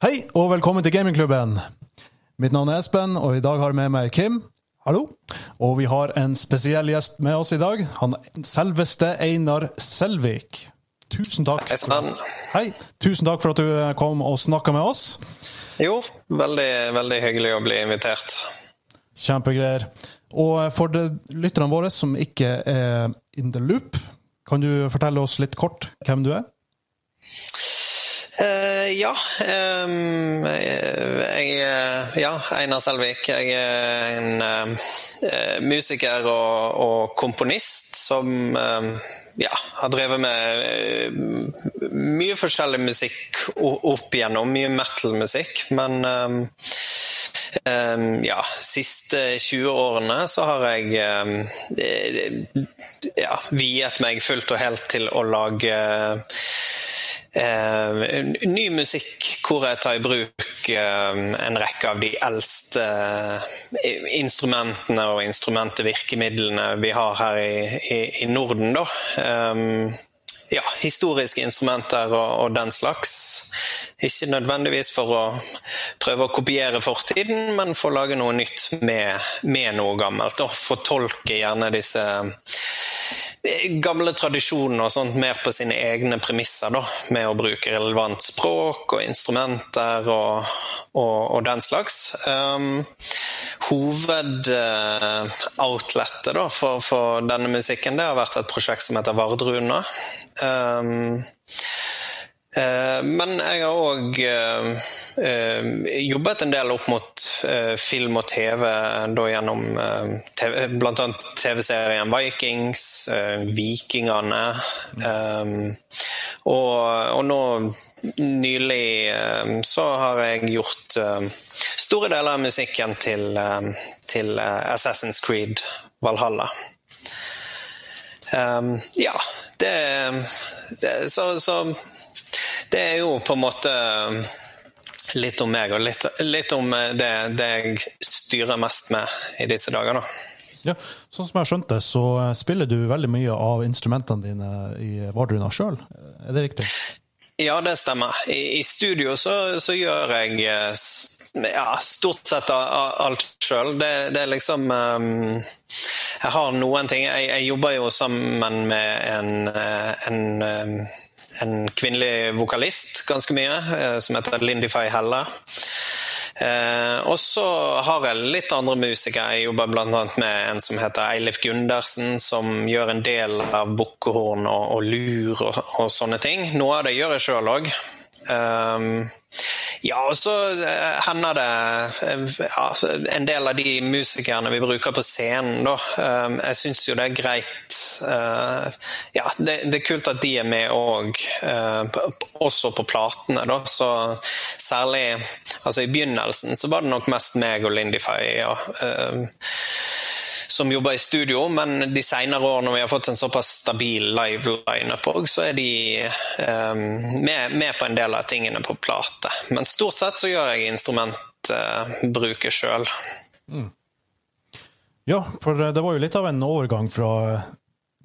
Hei og velkommen til gamingklubben. Mitt navn er Espen, og i dag har jeg med meg Kim. Hallo. Og vi har en spesiell gjest med oss i dag. Han selveste Einar Selvik. Tusen takk. Hei sann. Hei. Tusen takk for at du kom og snakka med oss. Jo, veldig, veldig hyggelig å bli invitert. Kjempegreier. Og for de lytterne våre som ikke er in the loop, kan du fortelle oss litt kort hvem du er? Ja. Um, jeg ja, Einar Selvik. Jeg er en uh, musiker og, og, komponist som uh, ja, har drevet med mye forskjellig musikk opp igjennom. Mye metal-musikk. Men um, ja, siste 20 årene så har jeg ja, viet meg fullt og helt til å lage eh, ny musikk hvor jeg tar i bruk eh, en rekke av de eldste eh, instrumentene og instrumentvirkemidlene vi har her i, i, i Norden. Da. Ja, historiske instrumenter og, og, den slags. Ikke nødvendigvis for å prøve å kopiere fortiden, men for å lage noe nytt med, med noe gammelt. Og fortolke gjerne disse gamle tradisjoner og sånt mer på sine egne premisser, da, med å bruke relevant språk og instrumenter og, og, og den slags. Um, Hovedoutlettet uh, for, for, denne musikken det har vært et prosjekt som heter Vardruna. Um, men jeg har òg eh, eh, jobbet en del opp mot film og TV, da gjennom TV, bl.a. TV-serien Vikings, Vikingene. Og, og, nå nylig så har jeg gjort store deler av musikken til, til Assassin's Creed Valhalla. Ja, det, det så, så det er jo på en måte um, litt om meg, og litt, litt om uh, det, det, jeg styrer mest med i disse dager. da. Ja, sånn som jeg har skjønt det, så uh, spiller du veldig mye av instrumentene dine i Vardruna sjøl, er det riktig? Ja, det stemmer. I, i studio så, så, gjør jeg ja, stort sett alt sjøl. Det, det, er liksom um, Jeg har noen ting Jeg, jeg jobber jo sammen med en, en um, en kvinnelig vokalist ganske mye, eh, som heter Lindy Fay Helle. Eh, og så har jeg litt andre musikere. Jeg jobber bl.a. med en som heter Eilif Gundersen, som gjør en del av bukkehorn og, og lur og, og, sånne ting. Noe av det gjør jeg sjøl òg. Um, ja, og så eh, hender det eh, ja, En del av de musikerne vi bruker på scenen, da. Um, jeg syns jo det er greit Ja, det, det, er kult at de er med òg, også på platene, da. Så særlig Altså, i begynnelsen så var det nok mest meg og Lindy Faye. Ja. Som jobber i studio, men de senere år når vi har fått en såpass stabil live lineup òg, så er de um, med, med, på en del av tingene på plate. Men stort sett så gjør jeg instrumentbruket uh, sjøl. Mm. Ja, for det var jo litt av en overgang fra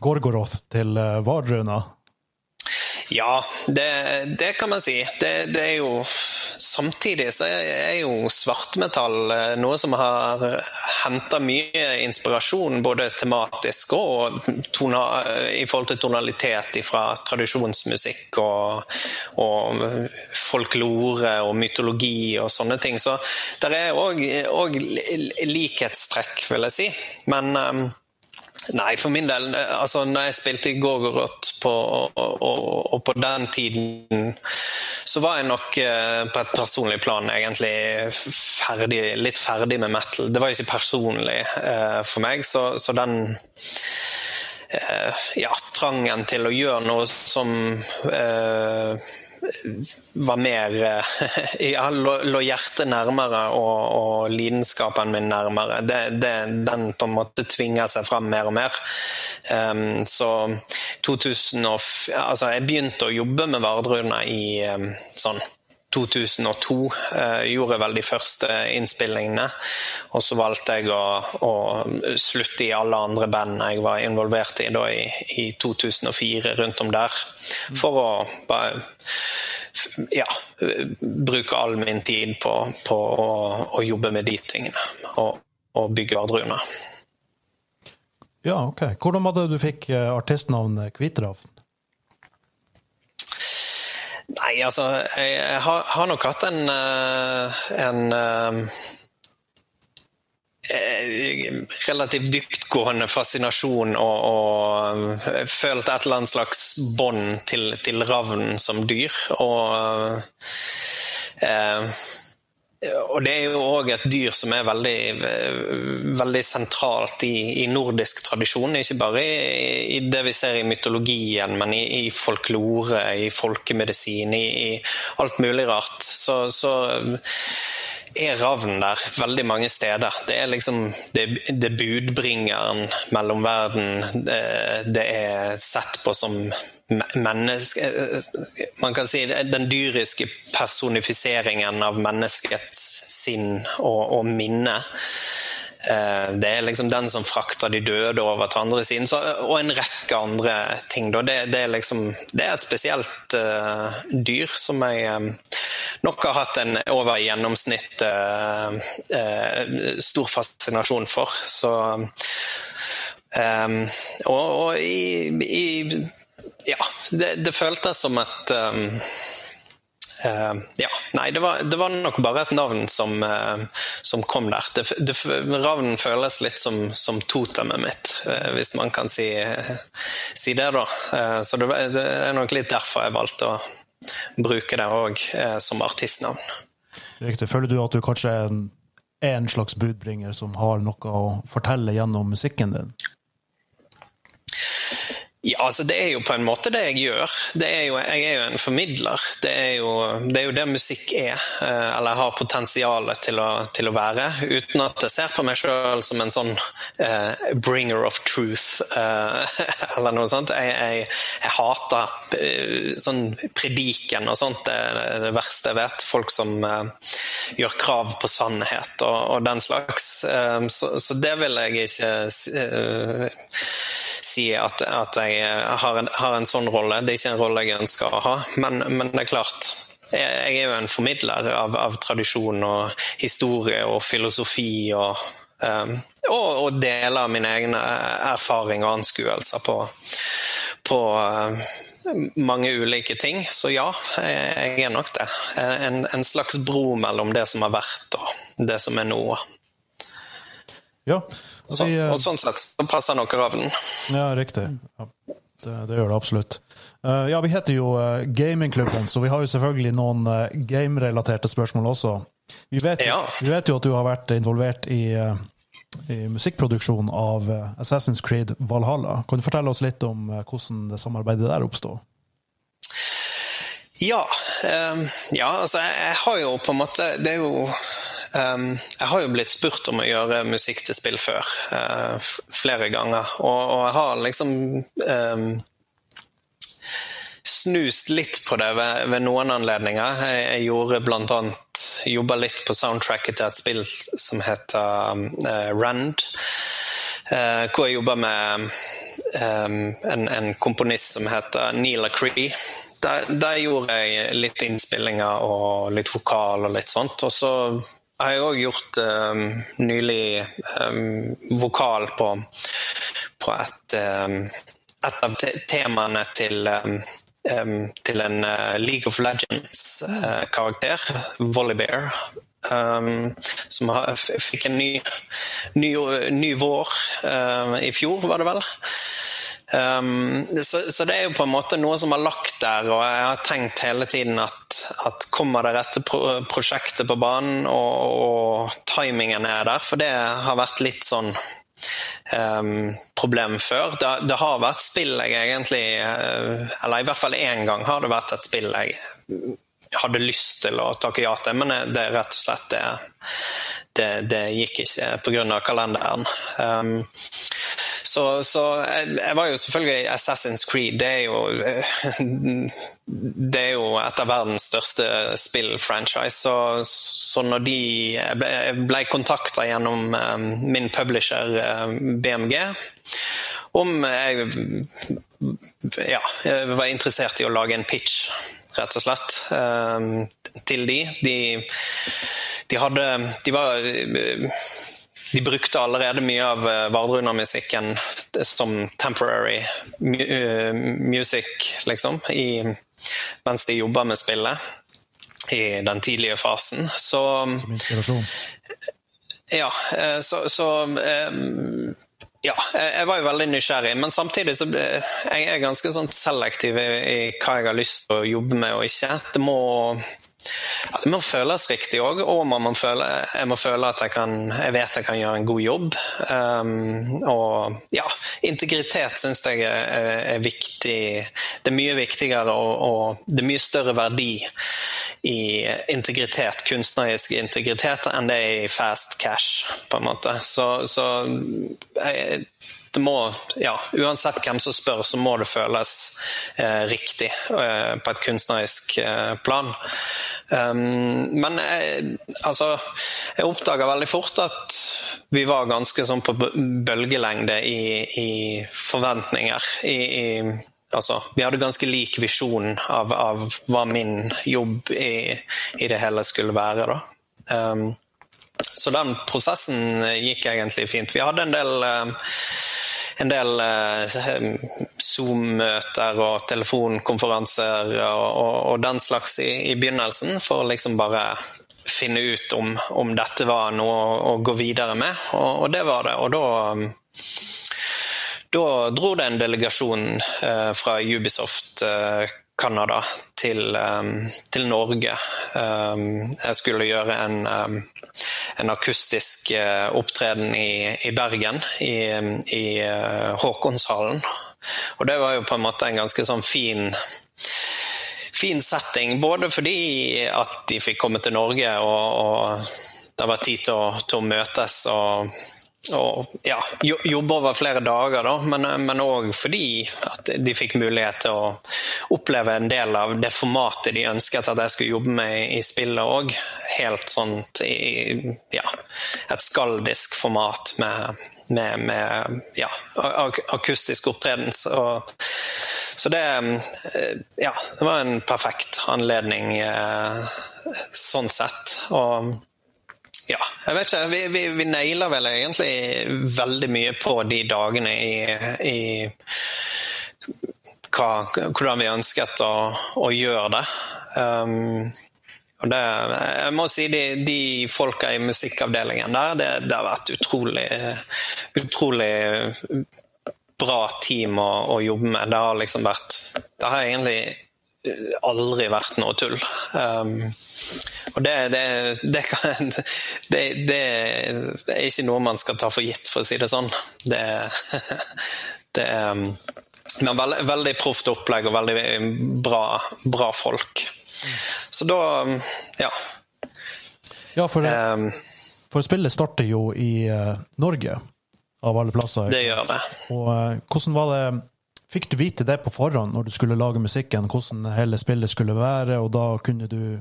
Gorgoroth til uh, Vardruna. Ja, det, det, kan man si. Det, det er jo samtidig så er jo svartmetall eh, noe som har henta mye inspirasjon, både tematisk og tona, i forhold til tonalitet fra tradisjonsmusikk og, og, folklore og mytologi og sånne ting. Så det er òg likhetstrekk, vil jeg si. Men um, Nei, for min del altså når jeg spilte i Gorgoroth på, og, og, og, på den tiden, så var jeg nok eh, på et personlig plan egentlig ferdig, litt ferdig med metal. Det var jo ikke personlig eh, for meg, så, så den eh, ja, trangen til å gjøre noe som eh, var mer eh, ja, lå, lå, hjertet nærmere og, og, lidenskapen min nærmere. Det, det, den på en måte tvinger seg fram mer og mer. Um, så 2000 og, altså Jeg begynte å jobbe med Vardruna i um, sånn 2002 eh, gjorde vel de første innspillingene. Og så valgte jeg å, å, slutte i alle andre band jeg var involvert i da i, i 2004, rundt om der. For å bare ja, bruke all min tid på, på å, å, jobbe med de tingene. Og, og bygge Ardruna. Ja, ok. Hvordan var det du fikk artistnavnet Kvitravn? Nei, altså Jeg, har, har, nok hatt en, en Eh, relativt dyptgående fascinasjon og, og følt et eller annet slags bånd til, til ravnen som dyr. Og, eh, og det er jo òg et dyr som er veldig, veldig sentralt i, i, nordisk tradisjon. Ikke bare i, i, det vi ser i mytologien, men i, i folklore, i folkemedisin, i, alt mulig rart. Så, så er ravnen der veldig mange steder. Det er liksom det, det budbringeren mellom verden. Det, det, er sett på som menneske Man kan si den dyriske personifiseringen av menneskets sinn og, og minne. Eh, det er liksom den som frakter de døde over til andre siden, så, og en rekke andre ting. Det, det, er liksom, det, er et spesielt uh, dyr som jeg nok har hatt en over gjennomsnitt eh, eh, stor fascinasjon for. Så um, Og, og i, i, Ja, det, det føltes som at um, Uh, ja, nei, det var, det var, nok bare et navn som, uh, som kom der. Det, det, ravnen føles litt som, som totemet mitt, uh, hvis man kan si, si det, da. så det, det, er nok litt derfor jeg valgte å bruke det òg som artistnavn. Riktig. Føler du at du kanskje er en, er en slags budbringer som har noe å fortelle gjennom musikken din? Ja, altså Det er jo på en måte det jeg gjør. Det er jo, jeg er jo en formidler. Det er jo det, er jo det musikk er, eh, eller har potensial til til å være. Uten at jeg ser på meg sjøl som en sånn uh, bringer of truth, uh, eller noe sånt. Jeg, jeg, jeg hater uh, sånn prediken og sånt. Det er det verste jeg vet. Folk som gjør krav på sannhet og, og den slags. Så, så, det vil jeg ikke si at, at jeg har en, har en, sånn rolle. Det er ikke en rolle jeg ønsker å ha, men, men det er klart. Jeg er jo en formidler av, av tradisjon og historie og filosofi og, um, og, og deler mine egne erfaringer og anskuelser på, på uh, mange ulike ting. Så ja, jeg er nok det. En, en, slags bro mellom det som har vært og det som er nå. Ja, så, vi, og sånn sett så passer nok ravnen. Ja, riktig. Ja, det, det, gjør det absolutt. Uh, ja, vi heter jo uh, Gamingklubben, så vi har jo selvfølgelig noen game-relaterte spørsmål også. Vi vet, ja. vi vet, jo at du har vært involvert i, i musikkproduksjon av Assassin's Creed Valhalla. Kan du fortelle oss litt om hvordan det samarbeidet der oppsto? Ja, um, ja altså jeg, jeg har jo på en måte Det er jo jeg har jo blitt spurt om å gjøre musikk til spill før, uh, flere ganger. Og, jeg har liksom um, snust litt på det ved, ved noen anledninger. Jeg, jeg gjorde bl.a. jobba litt på soundtracket til et spill som heter uh, Rand. Uh, hvor jeg jobba med um, en, en, komponist som heter Neela Cree. Der, der, gjorde jeg litt innspillinger og litt vokal og litt sånt. Og så jeg har òg gjort um, nylig um, vokal på, på et, um, et, av te temaene til, til en uh, League of Legends-karakter, uh, Volleybear. som har, fikk en ny, ny, ny vår uh, i fjor, var det vel. Um, så, så, det er jo på en måte noe som har lagt der, og jeg har tenkt hele tiden at, at kommer det rette pro prosjektet på banen, og, og, timingen er der, for det har vært litt sånn um, problem før. Det, det, har vært spill jeg egentlig eh, Eller i hvert fall én gang har det vært et spill jeg hadde lyst til å takke ja til, men det er rett og slett det, det, det gikk ikke pga. kalenderen. Um, så, så jeg, jeg, var jo selvfølgelig Assassin's Creed. Det er jo Det er jo et av verdens største spillfranchise. Så, så når de ble, ble kontakta gjennom um, min publisher eh, BMG om jeg ja, var interessert i å lage en pitch rett og slett, til de. De, de hadde De var de brukte allerede mye av Vardruna-musikken som temporary music, liksom, i, mens de jobba med spillet i den tidlige fasen. Så Som inspirasjon? Ja, så, så ja, jeg var jo veldig nysgjerrig, men samtidig så jeg er ganske sånn selektiv i, i hva jeg har lyst til å jobbe med og ikke. Det må, ja, det må føles riktig òg, og man må føle, jeg må føle at jeg, kan, jeg vet jeg kan gjøre en god jobb. Um, og ja, integritet syns jeg er, er, viktig. Det er mye viktigere og, og det er mye større verdi i integritet, kunstnerisk integritet, enn det er i fast cash, på en måte. Så, så jeg, det må, ja, Uansett hvem som spør, så må det føles eh, riktig eh, på et kunstnerisk eh, plan. Um, men jeg, altså, jeg oppdaga veldig fort at vi var ganske sånn på bølgelengde i, i forventninger. I, i, altså, vi hadde ganske lik visjon av, av hva min jobb i, i, det hele skulle være. Um, så den prosessen gikk egentlig fint. Vi hadde en del en del Zoom-møter og telefonkonferanser og, og, og, den slags i, i, begynnelsen, for å liksom bare finne ut om, om dette var noe å, å gå videre med. Og, og, det var det. Og da da dro det en delegasjon eh, fra Ubisoft eh, Canada til, um, til, Norge. Um, jeg skulle gjøre en, um, en akustisk uh, opptreden i, i, Bergen, i, i uh, Håkonshallen. Og det var jo på en måte en ganske sånn fin fin setting, både fordi at de fikk komme til Norge og, og det var tid til å, til å møtes og og ja, jobbe over flere dager, da, men òg fordi at de fikk mulighet til å oppleve en del av det formatet de ønsket at jeg skulle jobbe med i spillet òg. Helt sånt i ja, et skaldisk format med, med, med ja, akustisk opptreden. Så, så det Ja, det var en perfekt anledning eh, sånn sett. og ja, jeg vet ikke. Vi, vi, vi nailer vel egentlig veldig mye på de dagene i, i hva, hvordan vi ønsket å, å gjøre det. Um, det, jeg må si de, de folka i musikkavdelingen der, det, det har vært utrolig, utrolig bra team å, å, jobbe med. Det har liksom vært Det har egentlig aldri vært noe tull. Um, og det, det, det, kan, det, er ikke noe man skal ta for gitt, for å si det sånn. Det, er um, men veldig, veldig proft opplegg og veldig bra, bra, folk. Så da um, ja. Ja, for, um, for spillet starter jo i uh, Norge, av alle plasser. Det gjør det. Og uh, hvordan var det Fikk du vite det på forhånd når du skulle lage musikken, hvordan hele spillet skulle være, og da kunne du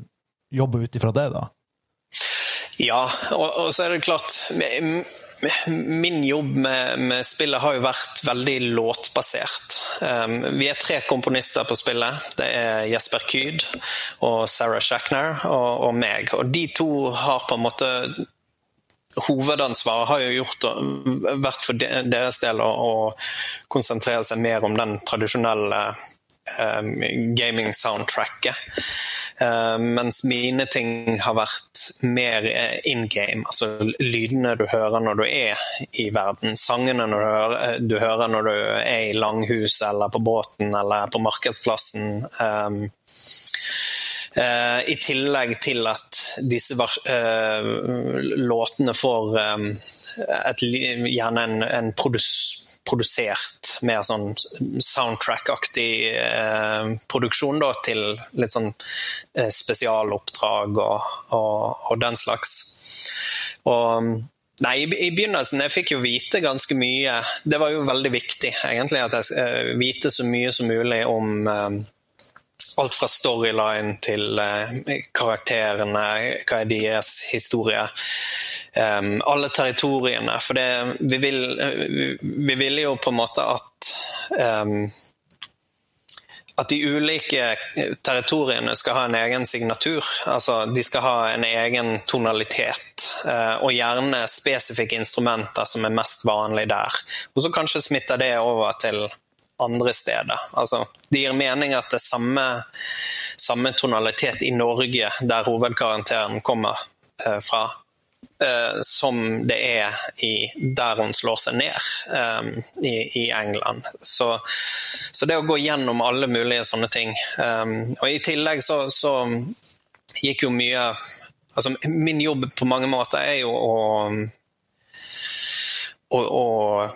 jobbe ut ifra det, da? Ja, og, og, så er det klart Min jobb med, med, spillet har jo vært veldig låtbasert. Um, vi er tre komponister på spillet. Det er Jesper Kyd og Sarah Shackner og, og meg. Og de to har på en måte hovedansvaret har jo gjort, vært for deres del å, å konsentrere seg mer om den tradisjonelle gaming-soundtracket. Uh, mens mine ting har vært mer in game, altså lydene du hører når du er i verden. Sangene du hører, du hører når du er i langhuset eller på båten eller på markedsplassen. Um, Uh, I tillegg til at disse uh, låtene får um, et, gjerne en, en produs, produsert mer sånn soundtrack-aktig eh, produksjon da, til litt sånn spesialoppdrag og, og, og, den slags. Og Nei, I begynnelsen jeg fikk jo vite ganske mye. Det var jo veldig viktig egentlig at jeg uh, vite så mye som mulig om uh, alt fra storyline til uh, karakterene, hva er deres historie. Um, alle territoriene. For det, vi, vil, vi, vi ville jo på en måte at um, at de ulike territoriene skal ha en egen signatur. Altså de skal ha en egen tonalitet, eh, og gjerne spesifikke instrumenter som er mest vanlig der. Og så kanskje smitter det over til andre steder. Altså, det gir mening at det er samme, samme tonalitet i Norge, der hovedkarakteren kommer eh, fra, eh, som det er i, der hun slår seg ned eh, i, i, England. Så, så, det å gå gjennom alle mulige sånne ting um, Og i tillegg så, så, gikk jo mye Altså min jobb på mange måter er jo å å,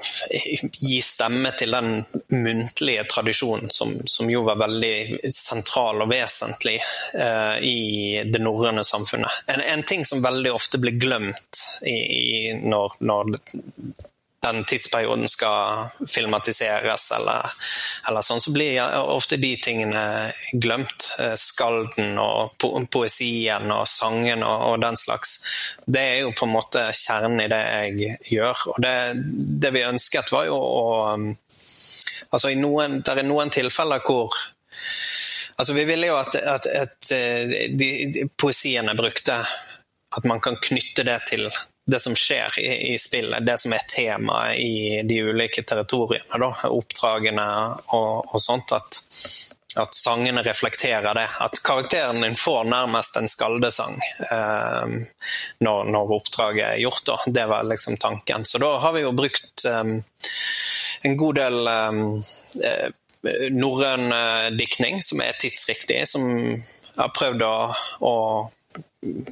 gi stemme til den muntlige tradisjonen som, som jo var veldig sentral og vesentlig eh, i det norrøne samfunnet. En, en, ting som veldig ofte blir glemt i, i når, når den tidsperioden skal filmatiseres, eller, eller, sånn, så blir ofte de tingene glemt. Eh, skalden og po poesien og sangen og, og, den slags. Det er jo på en måte kjernen i det jeg gjør. Og det, det vi ønsket, var jo å Altså, i noen, det er noen tilfeller hvor Altså, vi ville jo at, at, at eh, de, de, poesien jeg brukte, at man kan knytte det til det som skjer i, i, spillet, det som er tema i de ulike territoriene, da, oppdragene og, og sånt. At, at, sangene reflekterer det. At karakteren din får nærmest en skaldesang eh, når, når, oppdraget er gjort. Da. Det var liksom tanken. Så da har vi jo brukt eh, en god del eh, norrøn eh, diktning som er tidsriktig, som har prøvd å, å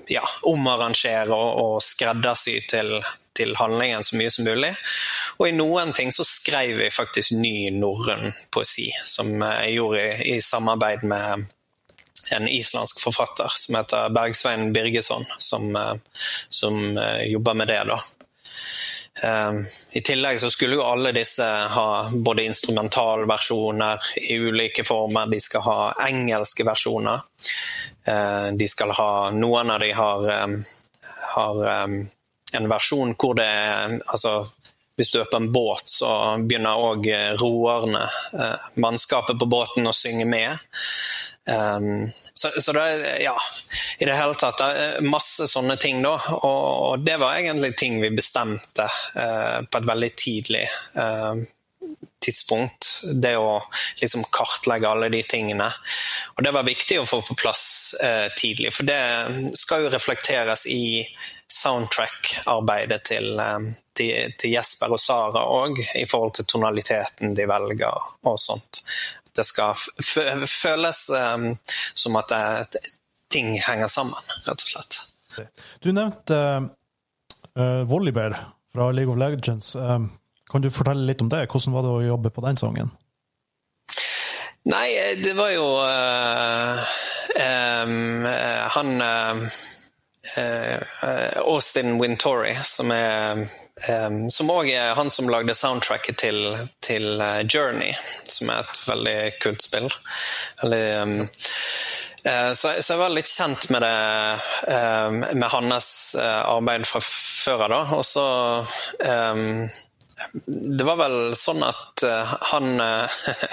ja, omarrangere og, og skreddersy til, til, handlingen så mye som mulig. Og i noen ting så skrev vi faktisk ny norrøn poesi, som jeg gjorde i, i, samarbeid med en islandsk forfatter som heter Bergsvein Birgesson, som, som eh, jobber med det. da. Um, I tillegg så skulle jo alle disse ha både instrumentalversjoner i ulike former, de skal ha engelske versjoner. Uh, de skal ha Noen av de har, um, har en versjon hvor det er altså, hvis du er på en båt, så begynner òg roerne, uh, mannskapet på båten, å synge med. Um, så, så det ja, i det hele tatt det er masse sånne ting, da. Og, og det var egentlig ting vi bestemte uh, på et veldig tidlig uh, tidspunkt. Det å liksom kartlegge alle de tingene. Og det var viktig å få på plass uh, tidlig, for det skal jo reflekteres i soundtrack-arbeidet til, til, til, Jesper og Sara òg, i forhold til tonaliteten de velger og sånt det skal føles um, som at det, ting henger sammen, rett og slett. Du nevnte uh, Volleyball fra League of Legends. Um, kan du fortelle litt om det? Hvordan var det å jobbe på den sangen? Nei, det var jo uh, um, han uh, Austin Wintory, som er Um, som òg er han som lagde soundtracket til, til Journey, som er et veldig kult spill. Veldig, så, jeg var litt kjent med det med hans arbeid fra før av, Og så Det var vel sånn at han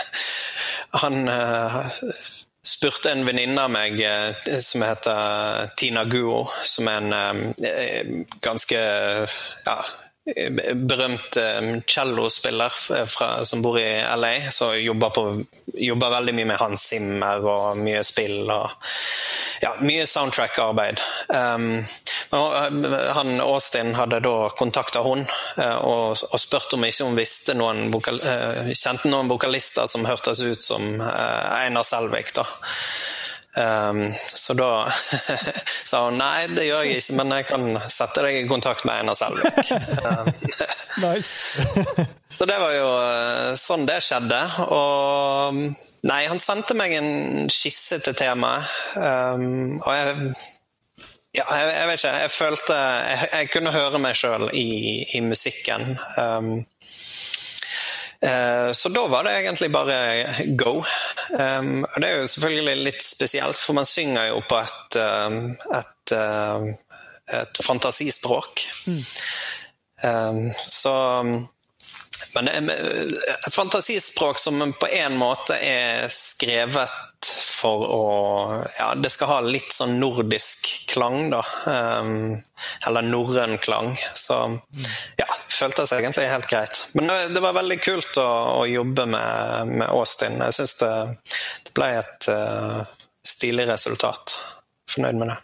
Han spurte en venninne av meg som heter Tina Guo, som er en ganske ja, berømt um, cellospiller som bor i LA, som jobber, jobber, veldig mye med Hans Zimmer og mye spill og ja, mye soundtrack-arbeid. Um, han Austin hadde da kontakta hun uh, og, og spurt om ikke hun visste noen vokal, kjente noen vokalister som hørtes ut som Einar Selvik. da. Um, så da sa hun nei, det gjør jeg ikke, men jeg kan sette deg i kontakt med Einar Selvik. Um, så det var jo eh, sånn det skjedde. Og nei, han sendte meg en skisse til temaet, um, og jeg ja, jeg, jeg, vet ikke. Jeg følte Jeg, jeg kunne høre meg sjøl i, i, musikken. Um, så da var det egentlig bare go. Og det er jo selvfølgelig litt spesielt, for man synger jo på et, et, et fantasispråk. Mm. Så Men et fantasispråk som på en måte er skrevet for å Ja, det skal ha litt sånn nordisk klang, da. Um, eller norrøn klang. Så ja, føltes egentlig helt greit. Men det var veldig kult å, å jobbe med, med, Austin. Jeg syns det, det, ble et uh, stilig resultat. Fornøyd med det.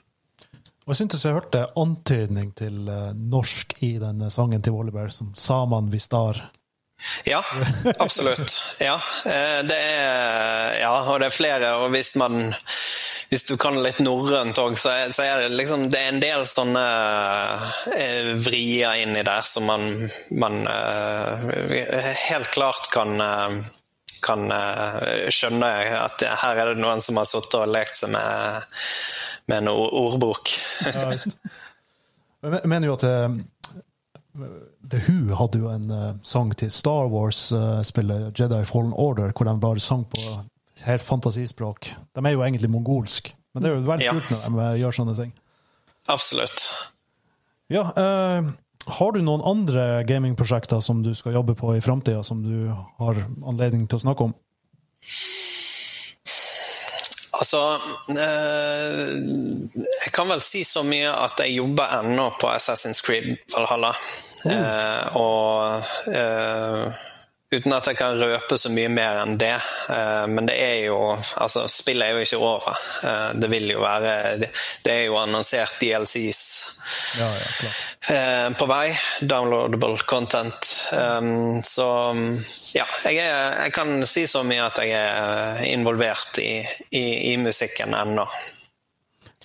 Og jeg syntes jeg hørte antydning til norsk i denne sangen til Volleyball, som 'Saman vi star'. Ja, absolutt. Ja, eh, det er, ja, og det er flere. Og hvis man hvis du kan litt norrønt òg, så, så, er det liksom Det er en del sånne eh, vrier inni der som man, man eh, helt klart kan kan skjønne at her er det noen som har sittet og lekt seg med, med en ordbok. jeg mener jo at The Who hadde jo en uh, sang til Star Wars-spillet uh, Jedi Fallen Order, hvor de bare sang på helt fantasispråk. De er jo egentlig mongolsk, men det er jo veldig ja. kult når de uh, gjør sånne ting. Absolutt. Ja, har du noen andre gamingprosjekter som du skal jobbe på i framtida, som du har anledning til å snakke om? Altså eh, Jeg kan vel si så mye at jeg jobber ennå på Assassin's Creed Valhalla. Mm. Eh, og eh, Uten at jeg kan røpe så mye mer enn det. Eh, men det er jo Altså, spillet er jo ikke over. Eh, det vil jo være Det er jo annonsert DLCs ja, ja, eh, på vei. Downloadable content. Så ja, jeg, er, jeg, kan si så mye at jeg er involvert i, i, i musikken ennå.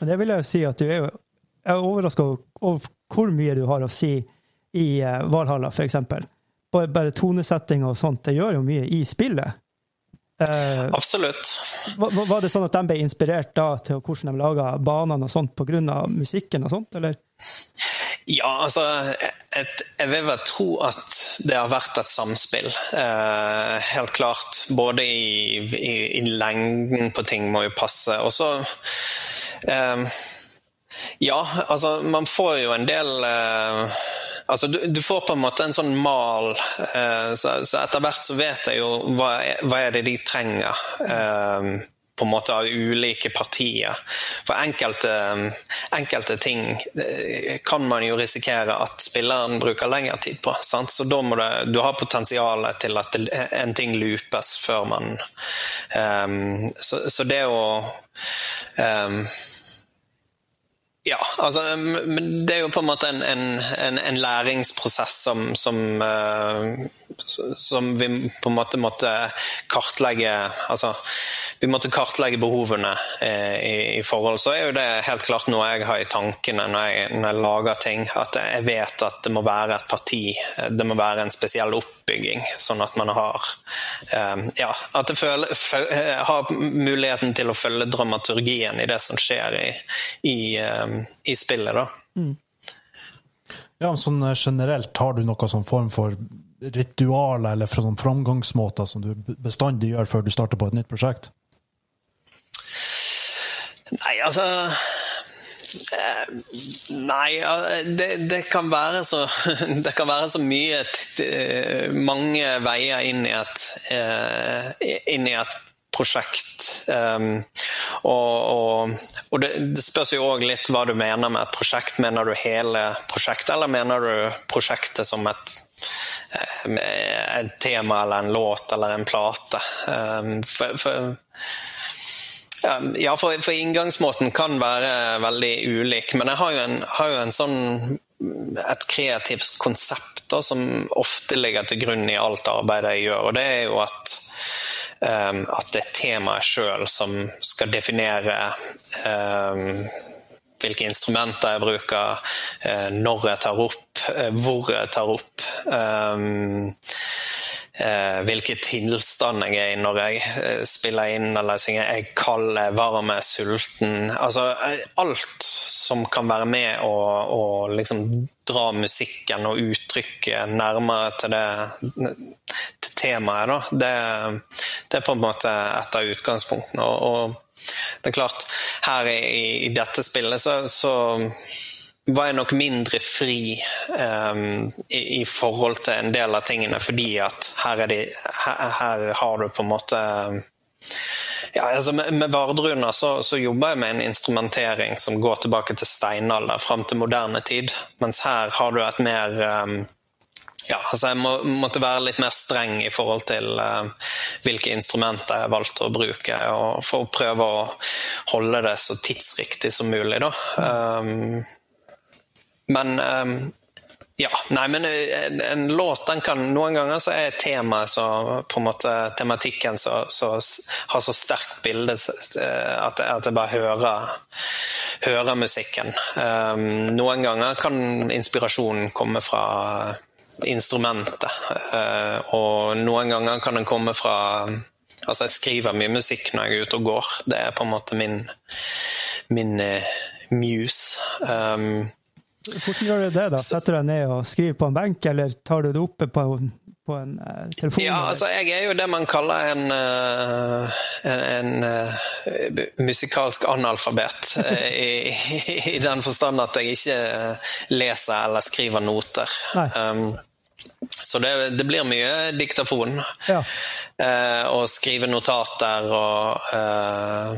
Men det vil jeg jo si at du er jo Jeg er overraska over hvor mye du har å si i Valhalla, f.eks bare tonesetting og sånt, det gjør jo mye i spillet. Uh, Absolutt. Var, var, det sånn at de ble inspirert da til hvordan de laga banene og sånt pga. musikken og sånt, eller? Ja, altså et, Jeg vil vel tro at det har vært et samspill. Uh, helt klart. Både i, i, i, lengden på ting må jo passe. Og så uh, Ja, altså man får jo en del Altså, du, du, får på en måte en sånn mal, eh, så, så, etter hvert så vet jeg jo hva, hva er det de trenger. Eh, på en måte av ulike partier. For enkelte, enkelte, ting eh, kan man jo risikere at spilleren bruker lengre tid på. Sant? Så da må det, du ha potensialet til at en ting loopes før man um, så, så, det å um, ja, altså, men det er jo på en måte en, en, en læringsprosess som, som, uh, som, vi på en måte måtte kartlegge Altså, vi måtte kartlegge behovene eh, i, i, forhold. Så er jo det helt klart noe jeg har i tankene når jeg, når jeg, lager ting. At jeg vet at det må være et parti, det må være en spesiell oppbygging. Sånn at man har eh, Ja, at det føler, føl, har muligheten til å følge dramaturgien i det som skjer i, i, eh, i spillet, da. Mm. Ja, sånn eh, generelt, har du noen sånn form for ritualer eller sånn framgangsmåter som du bestandig gjør før du starter på et nytt prosjekt? Nei, altså eh, Nei, det, det, kan være så Det kan være så mye eh, Mange veier inn i et, eh, inn i et prosjekt. Um, og, og, og det, det, spørs jo òg litt hva du mener med et prosjekt. Mener du hele prosjektet, eller mener du prosjektet som et, et tema eller en låt eller en plate? Um, for, for ja, for, for, inngangsmåten kan være veldig ulik. Men jeg har jo en, har jo sånn et kreativt konsept da, som ofte ligger til grunn i alt arbeidet jeg gjør. Og det er jo at, at det er temaet sjøl som skal definere um, hvilke instrumenter jeg bruker, uh, når jeg tar opp, uh, hvor jeg tar opp. Um, eh, hvilken tilstand jeg er i når jeg eh, spiller inn eller synger. Jeg er kald, varm, sulten. Altså eh, alt som kan være med å, å liksom dra musikken og uttrykket nærmere til det temaet, da. Det, det, er på en måte et av utgangspunktene. og, og det er klart, her i, i dette spillet så, så var jeg nok mindre fri um, i, i, forhold til en del av tingene, fordi at her, de, her, her har du på en måte ja, altså Med, med Vardruna så, så jobber jeg med en instrumentering som går tilbake til steinalder, fram til moderne tid. Mens her har du et mer um, ja, altså Jeg må, måtte være litt mer streng i forhold til uh, hvilke instrumenter jeg valgte å bruke, og for å prøve å holde det så tidsriktig som mulig. da. Um, men um, ja, nei, men en, en, låt den kan Noen ganger så er temaet så på en måte Tematikken så, så har så sterkt bilde at, at jeg bare hører, hører musikken. Um, noen ganger kan inspirasjonen komme fra instrumentet. Uh, og noen ganger kan den komme fra Altså, jeg skriver mye musikk når jeg er ute og går. Det er på en måte min, min uh, muse. Um, hvordan gjør du det? da? Setter du deg ned og skriver på en benk, eller tar du det oppe på, på en uh, telefon? Ja, altså jeg er jo det man kaller en, uh, en, en uh, musikalsk analfabet. i, i, den forstand at jeg ikke leser eller skriver noter. Um, så det, det, blir mye diktafon. Ja. Og skrive notater og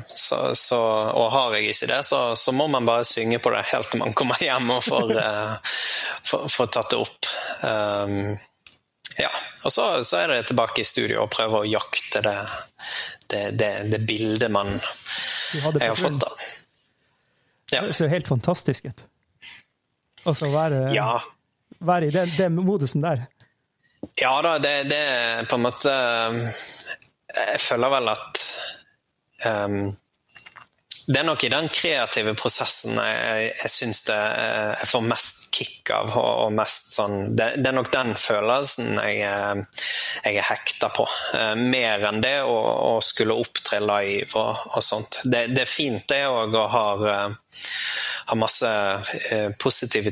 så, så, Og har jeg ikke det, så, så, må man bare synge på det helt til man kommer hjem og får, får, får tatt det opp. Um, ja. Og så, så, er det tilbake i studio og prøve å jakte det, det, det, det bildet man jeg har fått. da. Ja. Det ser helt fantastisk ut. Og så være, ja. være i den, den modusen der. Ja da, det, det, er på en måte Jeg føler vel at um, det er nok i den kreative prosessen jeg, jeg syns jeg får mest kick av. og, og mest sånn, det, det, er nok den følelsen jeg, jeg er hekta på. Uh, mer enn det å, skulle opptre live og, og sånt. Det, det, er fint det òg, og har, har masse positive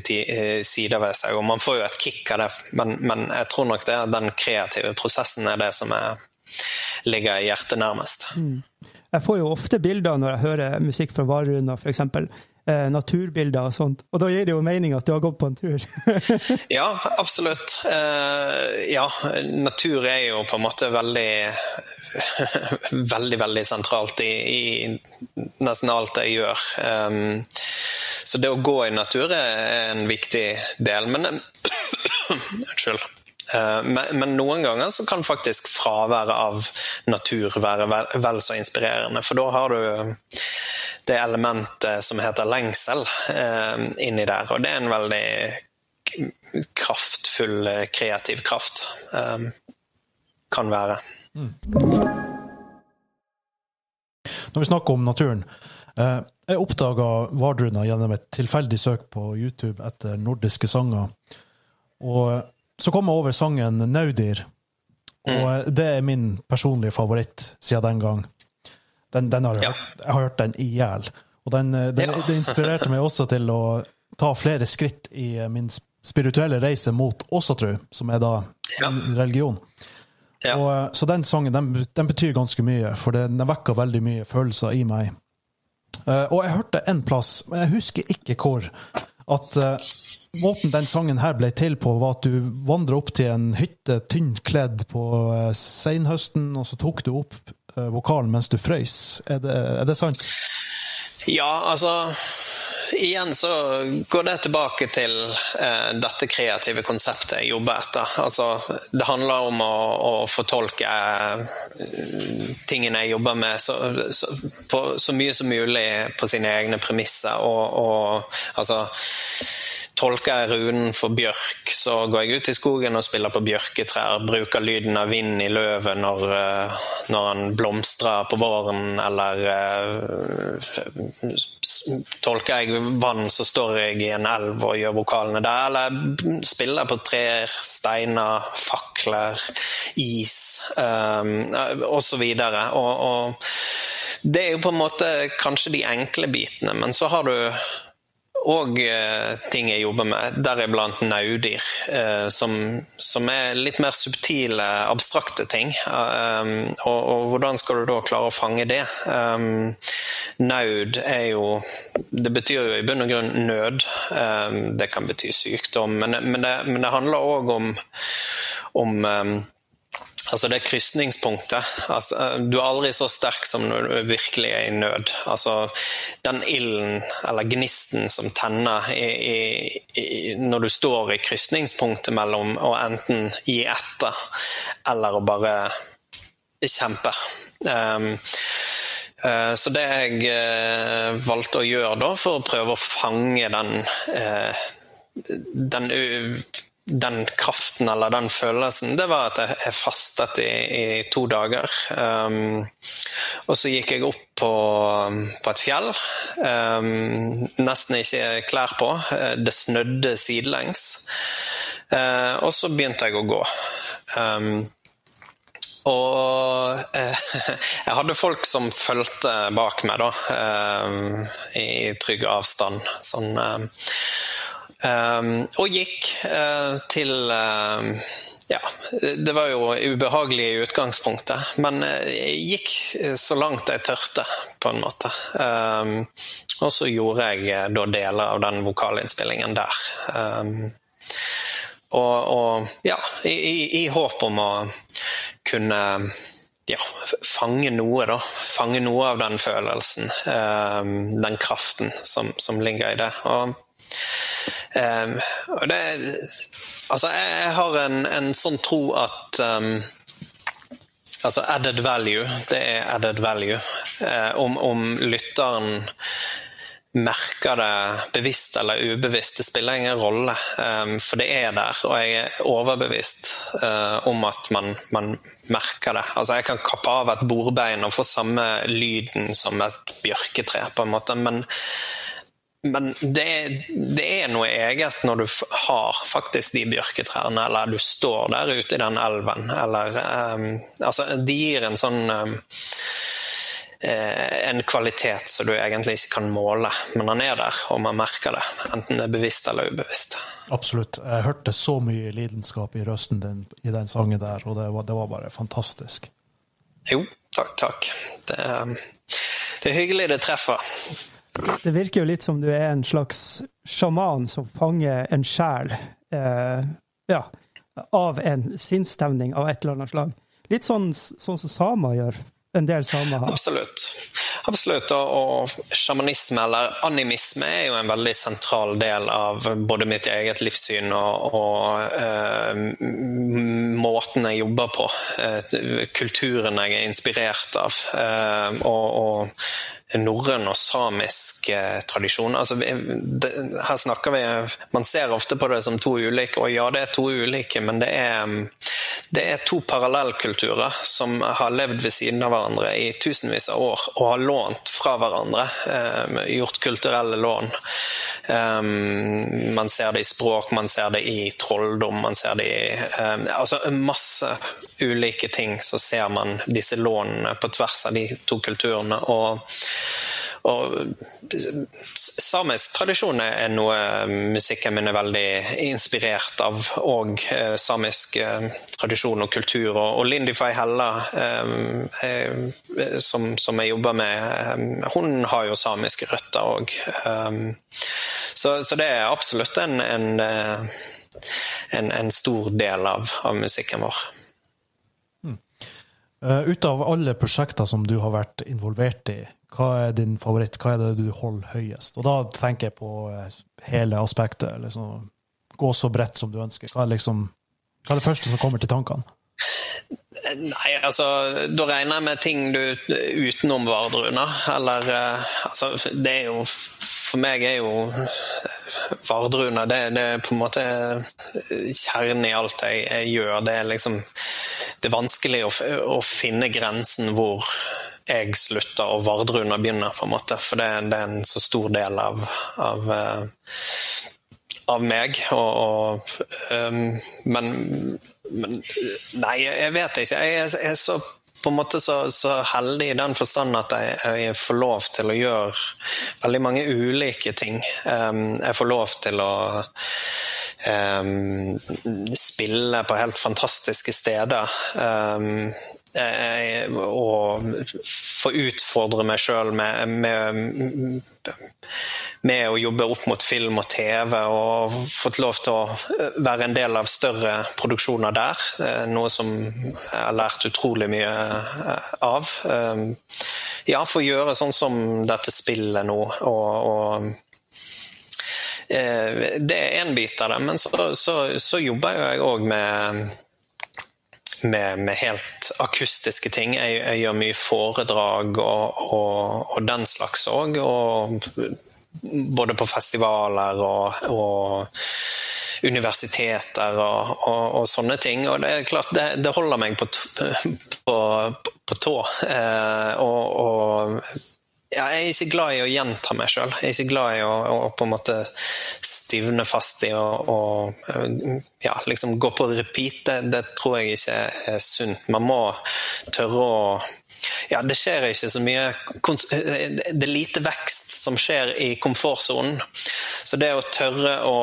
sider ved seg. Og man får jo et kick av det, men, men jeg tror nok det er den kreative prosessen er det som er, ligger hjertet nærmest. Mm. Jeg får jo ofte bilder når jeg hører musikk fra Varuna, f.eks. Eh, naturbilder og sånt. Og da gir det jo mening at du har gått på en tur. ja, absolutt. Eh, ja, natur er jo på en måte veldig Veldig, veldig sentralt i, i nesten alt jeg gjør. Um, så det å gå i natur er en viktig del. Men Unnskyld. Eh, men, noen ganger så kan faktisk fraværet av natur være vel, så inspirerende. For da har du det elementet som heter lengsel eh, inni der. Og det er en veldig kraftfull, eh, kreativ kraft. Eh, kan være. Mm. Når vi snakker om naturen eh, Jeg oppdaga Vardruna gjennom et tilfeldig søk på YouTube etter nordiske sanger. Og så kom jeg over sangen 'Naudir', og mm. det er min personlige favoritt siden den gang. Den, den har jeg, hørt, jeg har hørt den i hjel. Og den, eh, den, ja. det inspirerte meg også til å ta flere skritt i eh, min spirituelle reise mot åsatru, som er da ja. religion. Ja. Og, eh, så den sangen den, den, betyr ganske mye, for den vekker veldig mye følelser i meg. Og jeg hørte en plass, men jeg husker ikke hvor, at uh, måten den sangen her ble til på, var at du vandra opp til en hytte tynt kledd på uh, senhøsten, og så tok du opp uh, vokalen mens du frøys. Er det, er det sant? Ja, altså Igjen så går det tilbake til eh, dette kreative konseptet jeg jobber etter. Altså, det handler om å, å fortolke eh, tingene jeg jobber med, så, så, på, så, mye som mulig på sine egne premisser. Og, og altså Tolker jeg runen for bjørk, så går jeg ut i skogen og spiller på bjørketrær. Bruker lyden av vind i løvet når, eh, når han blomstrer på våren, eller uh, Tolker jeg vann, så står jeg i en elv og gjør vokalene der. Eller spiller på trær, steiner, fakler, is um, osv. Og, og det er jo på en måte kanskje de enkle bitene, men så har du òg ting jeg jobber med, deriblant naudyr. Som, som, er litt mer subtile, abstrakte ting. Og, og, hvordan skal du da klare å fange det? Naud er jo Det betyr jo i bunn og grunn nød. Det kan bety sykdom, men, men, det, men det, handler òg om, om Altså det krysningspunktet. Altså, du er aldri så sterk som når du virkelig er i nød. Altså, den ilden, eller gnisten, som tenner i, i, når du står i krysningspunktet mellom å enten gi etter eller å bare kjempe. Um, så det jeg uh, valgte å gjøre da, for å prøve å fange den, uh, den den kraften eller den følelsen, det var at jeg fastet i, i to dager. Um, og så gikk jeg opp på, på et fjell. Um, nesten ikke klær på. Det snødde sidelengs. Uh, og så begynte jeg å gå. Um, og eh, jeg hadde folk som fulgte bak meg, da, eh, i trygg avstand. Sånn eh, Um, og gikk uh, til uh, Ja, det var jo ubehagelig i utgangspunktet, men jeg gikk så langt jeg tørte, på en måte. Um, og så gjorde jeg da deler av den vokalinnspillingen der. Og, og, ja, i, i, i, håp om å kunne ja, fange noe, da. Fange noe av den følelsen. den kraften som, som ligger i det. Og Um, og det Altså, jeg har en, en sånn tro at um, Altså added value, det er added value. Uh, om, om, lytteren merker det bevisst eller ubevisst, det spiller ingen rolle. Um, for det er der, og jeg er overbevist uh, om at man, man, merker det. Altså, jeg kan kappe av et bordbein og få samme lyden som et bjørketre, på en måte, men men det, det, er noe eget når du har faktisk de bjørketrærne, eller du står der ute i den elven, eller um, Altså, de gir en sånn um, en kvalitet som du egentlig ikke kan måle, men han er der, og man merker det. Enten det er bevisst eller ubevisst. Absolutt. Jeg hørte så mye lidenskap i røsten din i den sangen der, og det var, det var bare fantastisk. Jo, takk, takk. Det, det er hyggelig det treffer. Det virker jo litt som du er en slags sjaman som fanger en sjel eh, ja, av en sinnsstemning av et eller annet slag. Litt sånn, sånn som samer gjør. En del samer har. Absolutt. Absolutt. Og, sjamanisme, eller animisme, er jo en veldig sentral del av både mitt eget livssyn og, og eh, måten jeg jobber på. Eh, kulturen jeg er inspirert av. Eh, og, og norrøn og samisk eh, tradisjon. Altså, det, her snakker vi Man ser ofte på det som to ulike, og ja, det er to ulike, men det er, det er to parallellkulturer som har levd ved siden av hverandre i tusenvis av år og har lånt fra hverandre. Eh, gjort kulturelle lån. Um, man ser det i språk, man ser det i trolldom, man ser det i um, altså masse ulike ting. Så ser man disse lånene på tvers av de to kulturene. og og samisk tradisjon er noe musikken min er veldig inspirert av. Og eh, samisk eh, tradisjon og kultur. Og, Lindify Hella, eh, som, som, jeg jobber med, hun har jo samiske røtter òg. Så, så, det er absolutt en, en, en, en stor del av, av musikken vår. Mm. Ut av alle prosjekter som du har vært involvert i, hva er din favoritt? Hva er det du holder høyest? Og da tenker jeg på eh, hele aspektet. Liksom, gå så bredt som du ønsker. Hva er, liksom, hva er det første som kommer til tankene? Nei, altså Da regner jeg med ting du utenom Vardruna. Eller eh, altså Det er jo For meg er jo Vardruna det, det er på en måte kjernen i alt jeg, jeg gjør. Det er liksom Det er vanskelig å, å finne grensen hvor jeg slutter og Vardruna begynner, på en måte. For det, det er en så stor del av, av, uh, av meg. Og, og um, men, men, Nei, jeg vet ikke. Jeg jeg er så på en måte så, så, heldig i den forstand at jeg, jeg, får lov til å gjøre veldig mange ulike ting. Um, jeg får lov til å um, spille på helt fantastiske steder. Um, og få utfordre meg sjøl med, med, med, å jobbe opp mot film og TV, og fått lov til å være en del av større produksjoner der. Noe som jeg har lært utrolig mye av. Ja, få gjøre sånn som dette spillet nå. og, og det er én bit av det, men så, så, så jobber jeg òg med med, med, helt akustiske ting. Jeg, jeg gjør mye foredrag og, og, og den slags òg. Både på festivaler og, og universiteter og, sånne ting. Og det er klart, det, det holder meg på, på, på tå. Eh, og, ja, jeg er ikke glad i å gjenta meg sjøl. Jeg er ikke glad i å, å, på en måte stivne fast i å ja, liksom gå på repeat. Det, det, tror jeg ikke er sunt. Man må tørre å Ja, det skjer ikke så mye Det er lite vekst som skjer i komfortsonen. Så det å tørre å,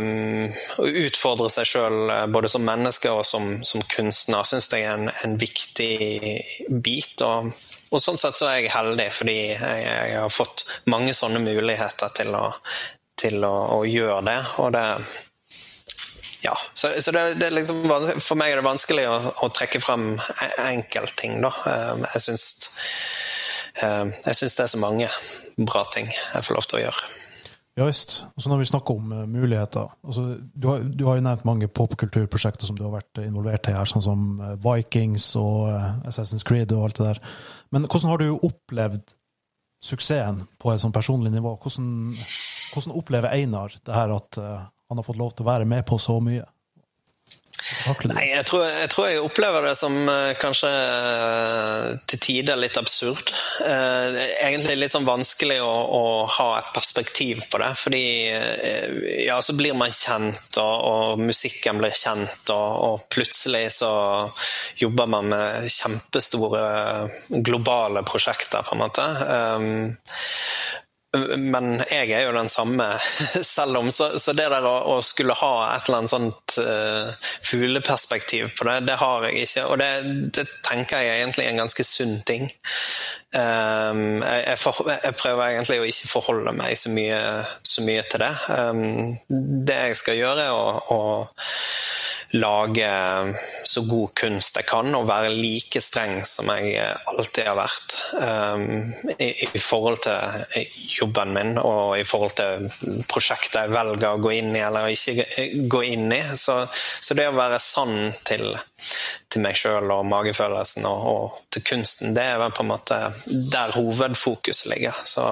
um, å utfordre seg sjøl både som menneske og som, som kunstner, syns jeg er en, en viktig bit. og og sånn sett så er jeg heldig, fordi jeg, jeg har fått mange sånne muligheter til å, til å, å gjøre det. Og det ja, så, så det, det liksom, For meg er det vanskelig å, å trekke frem e, enkeltting, da. Ehm, jeg syns, ehm, jeg syns det er så mange bra ting jeg får lov til å gjøre. Ja visst. Og så når vi snakker om uh, muligheter altså, du, har, du, har, jo nevnt mange popkulturprosjekter som du har vært involvert i her, sånn som uh, Vikings og uh, Assassin's Creed og alt det der. Men hvordan har du opplevd suksessen på et sånn personlig nivå? Hvordan, hvordan, opplever Einar det her at han har fått lov til å være med på så mye? Nei, jeg tror, jeg tror, jeg opplever det som uh, kanskje uh, til tider litt absurd. Uh, egentlig litt sånn vanskelig å, å, ha et perspektiv på det. Fordi ja, så blir man kjent, og, og musikken blir kjent, og, og, plutselig så jobber man med kjempestore globale prosjekter, på en måte. Men jeg er jo den samme selv om. Så, så det der å, å, skulle ha et eller annet sånt uh, fugleperspektiv på det, det har jeg ikke. Og det, det tenker jeg egentlig er en ganske sunn ting. Um, jeg, jeg, for, jeg, prøver egentlig å ikke forholde meg så mye, så mye til det. Um, det jeg skal gjøre, er å, å lage så god kunst jeg kan, og være like streng som jeg alltid har vært um, i, i, forhold til jobben min og i forhold til prosjektet jeg velger å gå inn i eller ikke gå inn i. Så, så det å være sann til, til meg sjøl og magefølelsen og, og, til kunsten, det er vel på en måte der hovedfokuset ligger. Så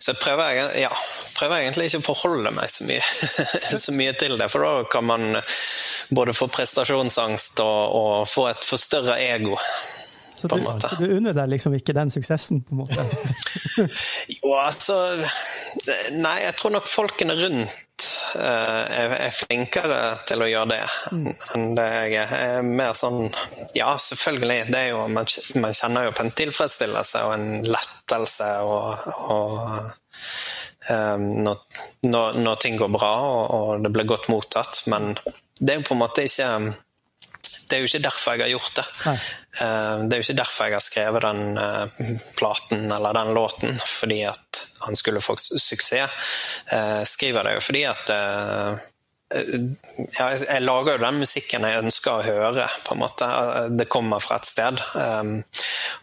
så jeg prøver, ja, prøver, egentlig ikke å forholde meg så mye, så mye, til det, for da kan man både få prestasjonsangst og, og få et forstørra ego. Så du, så du unner deg liksom ikke den suksessen, på en måte? jo, altså Nei, jeg tror nok folkene rundt er, flinkere til å gjøre det enn det jeg er. Jeg er mer sånn Ja, selvfølgelig. Det er jo, man, man kjenner jo på en tilfredsstillelse og en lettelse og, og um, når, når, når, ting går bra og, og det blir godt mottatt. Men det er jo på en måte ikke det er jo ikke derfor jeg har gjort det. Nei. Eh, det er jo ikke derfor jeg har skrevet den eh, platen eller den låten, fordi at han skulle få suksess. Jeg eh, skriver det jo fordi at ja, jeg lager jo den musikken jeg ønsker å høre, på en måte. Det kommer fra et sted.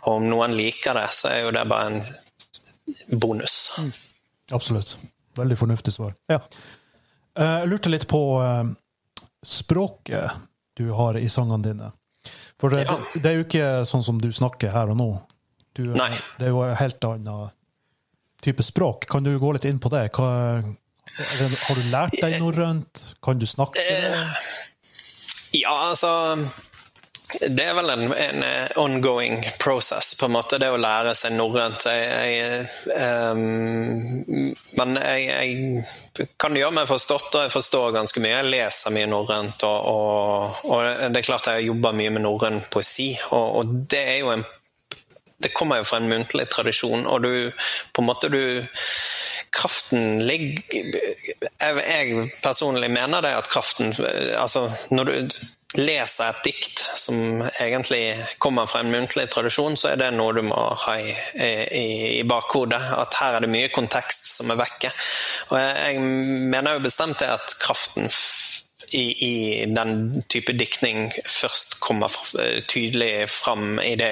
Og om noen liker det, så er jo det bare en bonus. Mm. Absolutt. Veldig fornuftig svar. Ja. Jeg lurte litt på språket du har i sangene dine. For det, ja. det, er jo ikke sånn som du snakker her og nå. Du, Nei. Det er jo en helt annen type språk. Kan du gå litt inn på det? Hva, har du lært deg norrønt? Kan du snakke? Ja, altså det er vel en, en, eh, ongoing process, på en måte, det å lære seg norrønt. Um, men jeg, jeg, kan gjøre meg forstått, og jeg forstår ganske mye. Jeg leser mye norrønt, og, og, og, det er klart jeg jobber mye med norrøn poesi. Og, og, det er jo en Det kommer jo fra en muntlig tradisjon, og du på en måte du kraften ligger jeg, jeg, personlig mener det at kraften altså Når du leser et dikt som egentlig kommer fra en muntlig tradisjon, så er det noe du må ha i, i, i bakhodet. At her er det mye kontekst som er vekke. Og jeg, jeg mener jo bestemt det at kraften i, i, den type diktning først kommer tydelig fram i det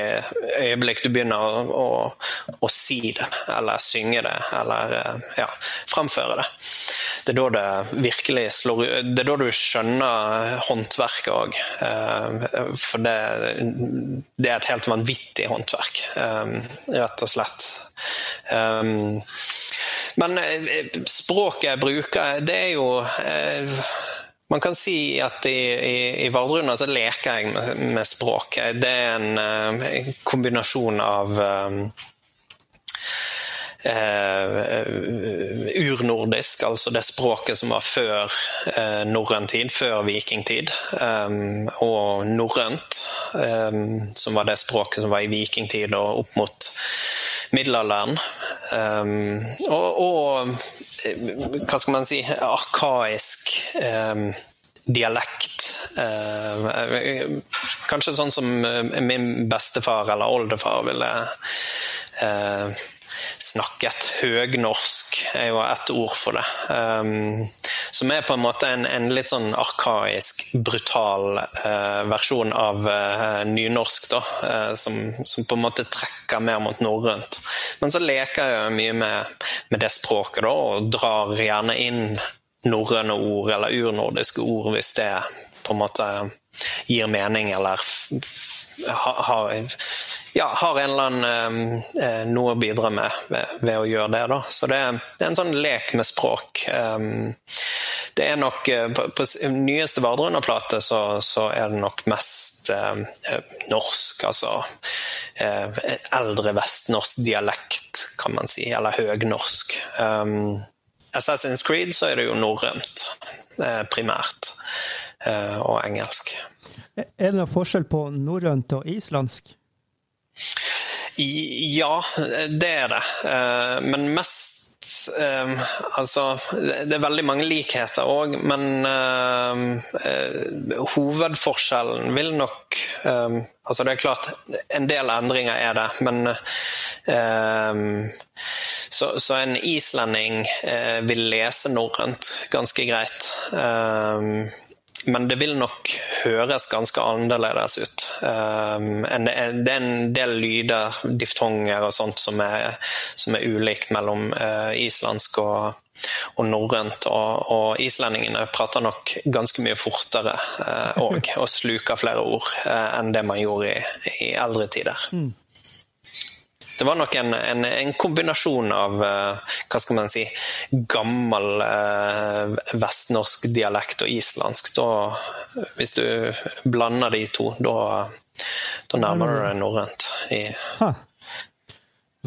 øyeblikk du begynner å, å, å, si det, eller synge det, eller ja, framføre det. Det er da det virkelig slår Det er da du skjønner håndverket òg. Eh, for det, det, er et helt vanvittig håndverk, eh, rett og slett. Eh, men språket jeg bruker, det er jo man kan si at i, i, i Vardruna så leker jeg med, med språk. Det er en, en kombinasjon av um, uh, urnordisk, altså det språket som var før uh, norrøn tid, før vikingtid, um, og norrønt, um, som var det språket som var i vikingtid og opp mot middelalderen. Um, og, og, hva skal man si arkaisk um, dialekt. Uh, kanskje sånn som min bestefar eller oldefar ville uh, snakket. Høgnorsk er jo ett ord for det. Um, som er på en måte en, en litt sånn arkaisk, brutal uh, versjon av uh, nynorsk, da. Uh, som, som, på en måte trekker mer mot norrønt. Men så leker jeg mye med, med det språket, da, og drar gjerne inn norrøne ord eller urnordiske ord hvis det på en måte gir mening eller har, ja, har en eller annen eh, noe å bidra med ved, ved, å gjøre det. Da. Så det, det, er en sånn lek med språk. Um, det er nok eh, På, på nyeste Vardruna-plate så, så, er det nok mest eh, norsk, altså eh, eldre vestnorsk dialekt, kan man si, eller høgnorsk. Um, Assassin's Creed så er det jo norrønt, eh, primært, og engelsk. Er det noen forskjell på norrønt og islandsk? Ja, det er det. Eh, men mest Um, altså, det er veldig mange likheter òg, men uh, hovedforskjellen vil nok Altså, det er klart, en del endringer er det, men så, så, en islending vil lese norrønt ganske greit. Um, men det vil nok høres ganske annerledes ut. Um, det er en del lyder, diftonger og sånt, som er, som er ulikt mellom uh, islandsk og, og norrønt. Og, og, islendingene prater nok ganske mye fortere òg, uh, og sluker flere ord uh, enn det man gjorde i, i eldre tider. Mm. Det var nok en, en, en kombinasjon av uh, hva skal man si, gammel uh, vestnorsk dialekt og islandsk. Da, hvis du blander de to, da, da nærmer du deg norrønt i,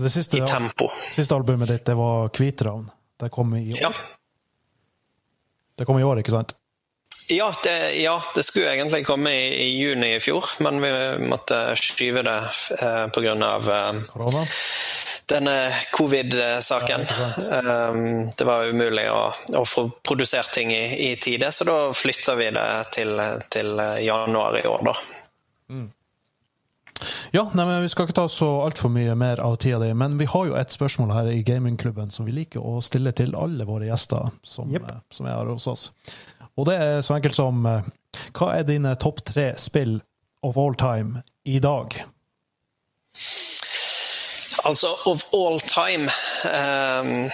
siste, i tempo. Siste albumet ditt det var 'Kvitravn'. Det kom i år? Ja. Det kom i år, ikke sant? Ja det, ja, det, skulle egentlig komme i, i, juni i fjor, men vi måtte skyve det eh, pga. Eh, denne covid-saken. Ja, um, det var umulig å, å, få produsert ting i, i tide, så da flytta vi det til, til januar i år, da. Mm. Ja, nei, men Vi skal ikke ta så altfor mye mer av tida di, men vi har jo et spørsmål her i gamingklubben som vi liker å stille til alle våre gjester som, yep. Eh, som er her hos oss. Og det er så enkelt som eh, Hva er dine topp tre spill of all time i dag? Altså, of all time um,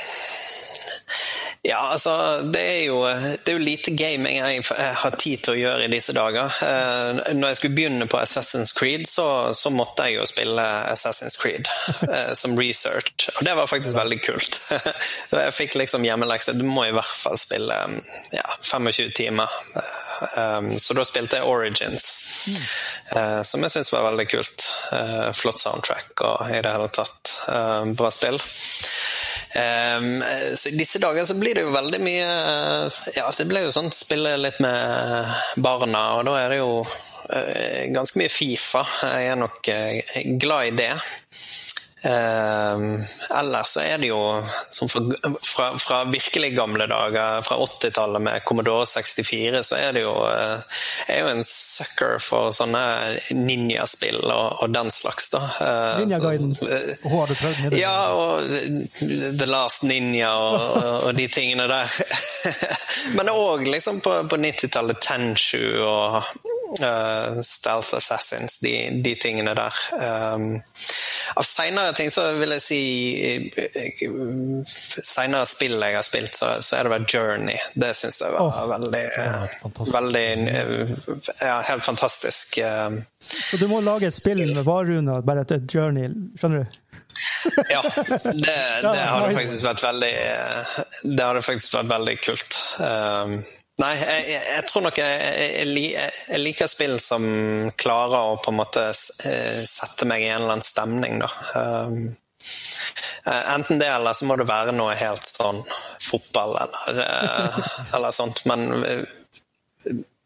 Ja, altså, det er, jo, det er jo lite gaming jeg har tid til å gjøre i disse dager. Eh, når jeg skulle begynne på Assassin's Creed, så, så måtte jeg jo spille Assassin's Creed eh, som research, og det var faktisk veldig kult. Så jeg fikk liksom hjemmelekse. Du må i hvert fall spille ja, 25 timer. Eh, så da spilte jeg Origins, som jeg syns var veldig kult. Flott soundtrack og i det hele tatt bra spill. Um, så I disse dager så blir det jo veldig mye Ja, det blir jo sånn spille litt med barna, og da er det jo uh, ganske mye Fifa. Jeg er nok uh, glad i det. Uh, ellers så er det jo som fra, fra, fra virkelig gamle dager, fra 80-tallet med Commodore 64, så er det jo Jeg er jo en sucker for sånne ninjaspill og, og den slags, da. Uh, Ninjaguiden. Har du prøvd med det? Ja, og The Last Ninja og, og de tingene der. Men òg liksom på, på 90-tallet Tenshu og uh, Stealth Assassins, de, de tingene der. Um, av seinere ting så vil jeg si Senere spill jeg har spilt, så, så, er det vel Journey. Det syns jeg var oh, veldig, ja, veldig ja, Helt fantastisk. Så du må lage et spill med Varuna bare et Journey, skjønner du? ja, det, det hadde faktisk vært veldig Det hadde faktisk vært veldig kult. Um, Nei, jeg, jeg, tror nok jeg, jeg, jeg, liker spill som klarer å på en måte eh, sette meg i en eller annen stemning, da. Um, eh, enten det, eller så må det være noe helt sånn fotball eller, eh, eller sånt. Men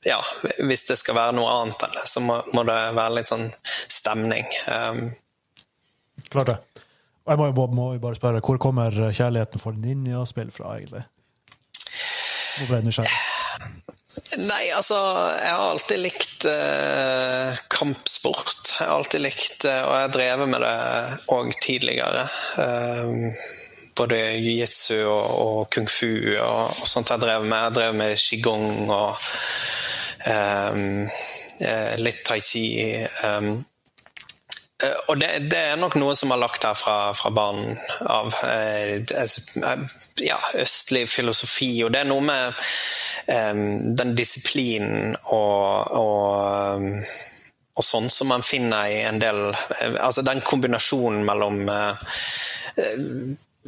ja, hvis det skal være noe annet enn det, så må, må, det være litt sånn stemning. Um, Klart det. Jeg må, må bare spørre, hvor kommer kjærligheten for ninjaspill fra, egentlig? Nå ble jeg nysgjerrig. Nei, altså Jeg har alltid likt eh, kampsport. Jeg har alltid likt eh, Og jeg har drevet med det òg tidligere. Eh, både jiu-jitsu og, og, kung fu og, og, sånt jeg drev med. Jeg drev med qigong og eh, litt tai chi. Um, og det, det, er nok noe som har lagt her fra, fra barn av. Eh, eh, ja, østlig filosofi. Og det er noe med um, den disiplinen og, og, og, sånn som man finner i en del Altså den kombinasjonen mellom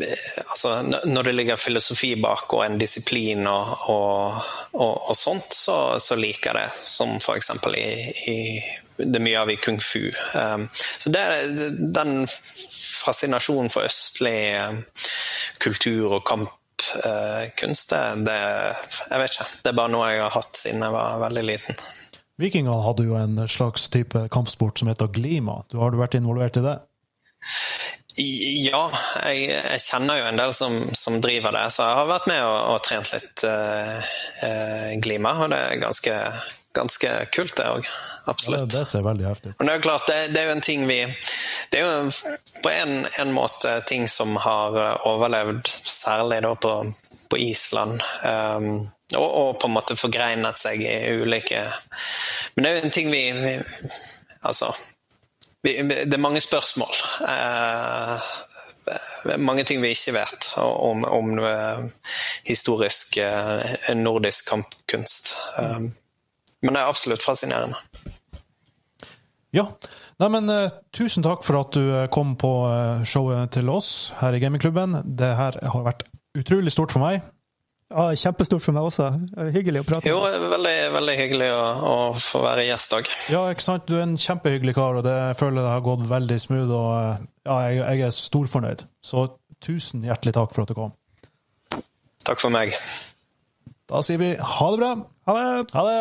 altså, Når det ligger filosofi bak og en disiplin og, og, og, og sånt, så, så, liker jeg det. Som f.eks. I, i det er mye av i kung fu. Um, så det, den fascinasjonen for østlig um, kultur og kampkunst, uh, det, Jeg vet ikke. Det er bare noe jeg har hatt siden jeg var veldig liten. Vikingene hadde jo en slags type kampsport som heter glima. Har du vært involvert i det? Ja, jeg, jeg, kjenner jo en del som, som, driver det, så jeg har vært med og, og trent litt uh, uh, Glima. Og det er ganske, ganske kult, det òg. Absolutt. Ja, det ser veldig heftig ut. det er jo klart, det, det, er jo en ting vi Det er jo på en, en måte ting som har overlevd, særlig da på, på Island. Um, og, og, på en måte forgreinet seg i ulike Men det er jo en ting vi, vi Altså det er mange spørsmål. Eh, mange ting vi ikke vet om, om historisk eh, nordisk kampkunst. Eh, men det er absolutt fascinerende. Ja. Nei, men Tusen takk for at du kom på showet til oss her i gamingklubben. Det her har vært utrolig stort for meg. Ja, Kjempestort for meg også. Hyggelig å prate med. deg. Jo, veldig, veldig hyggelig å, å, få være gjest òg. Ja, ikke sant. Du er en kjempehyggelig kar, og det jeg føler det har gått veldig smooth. og ja, jeg, jeg er storfornøyd. Så tusen hjertelig takk for at du kom. Takk for meg. Da sier vi ha det bra. Ha det. Ha det.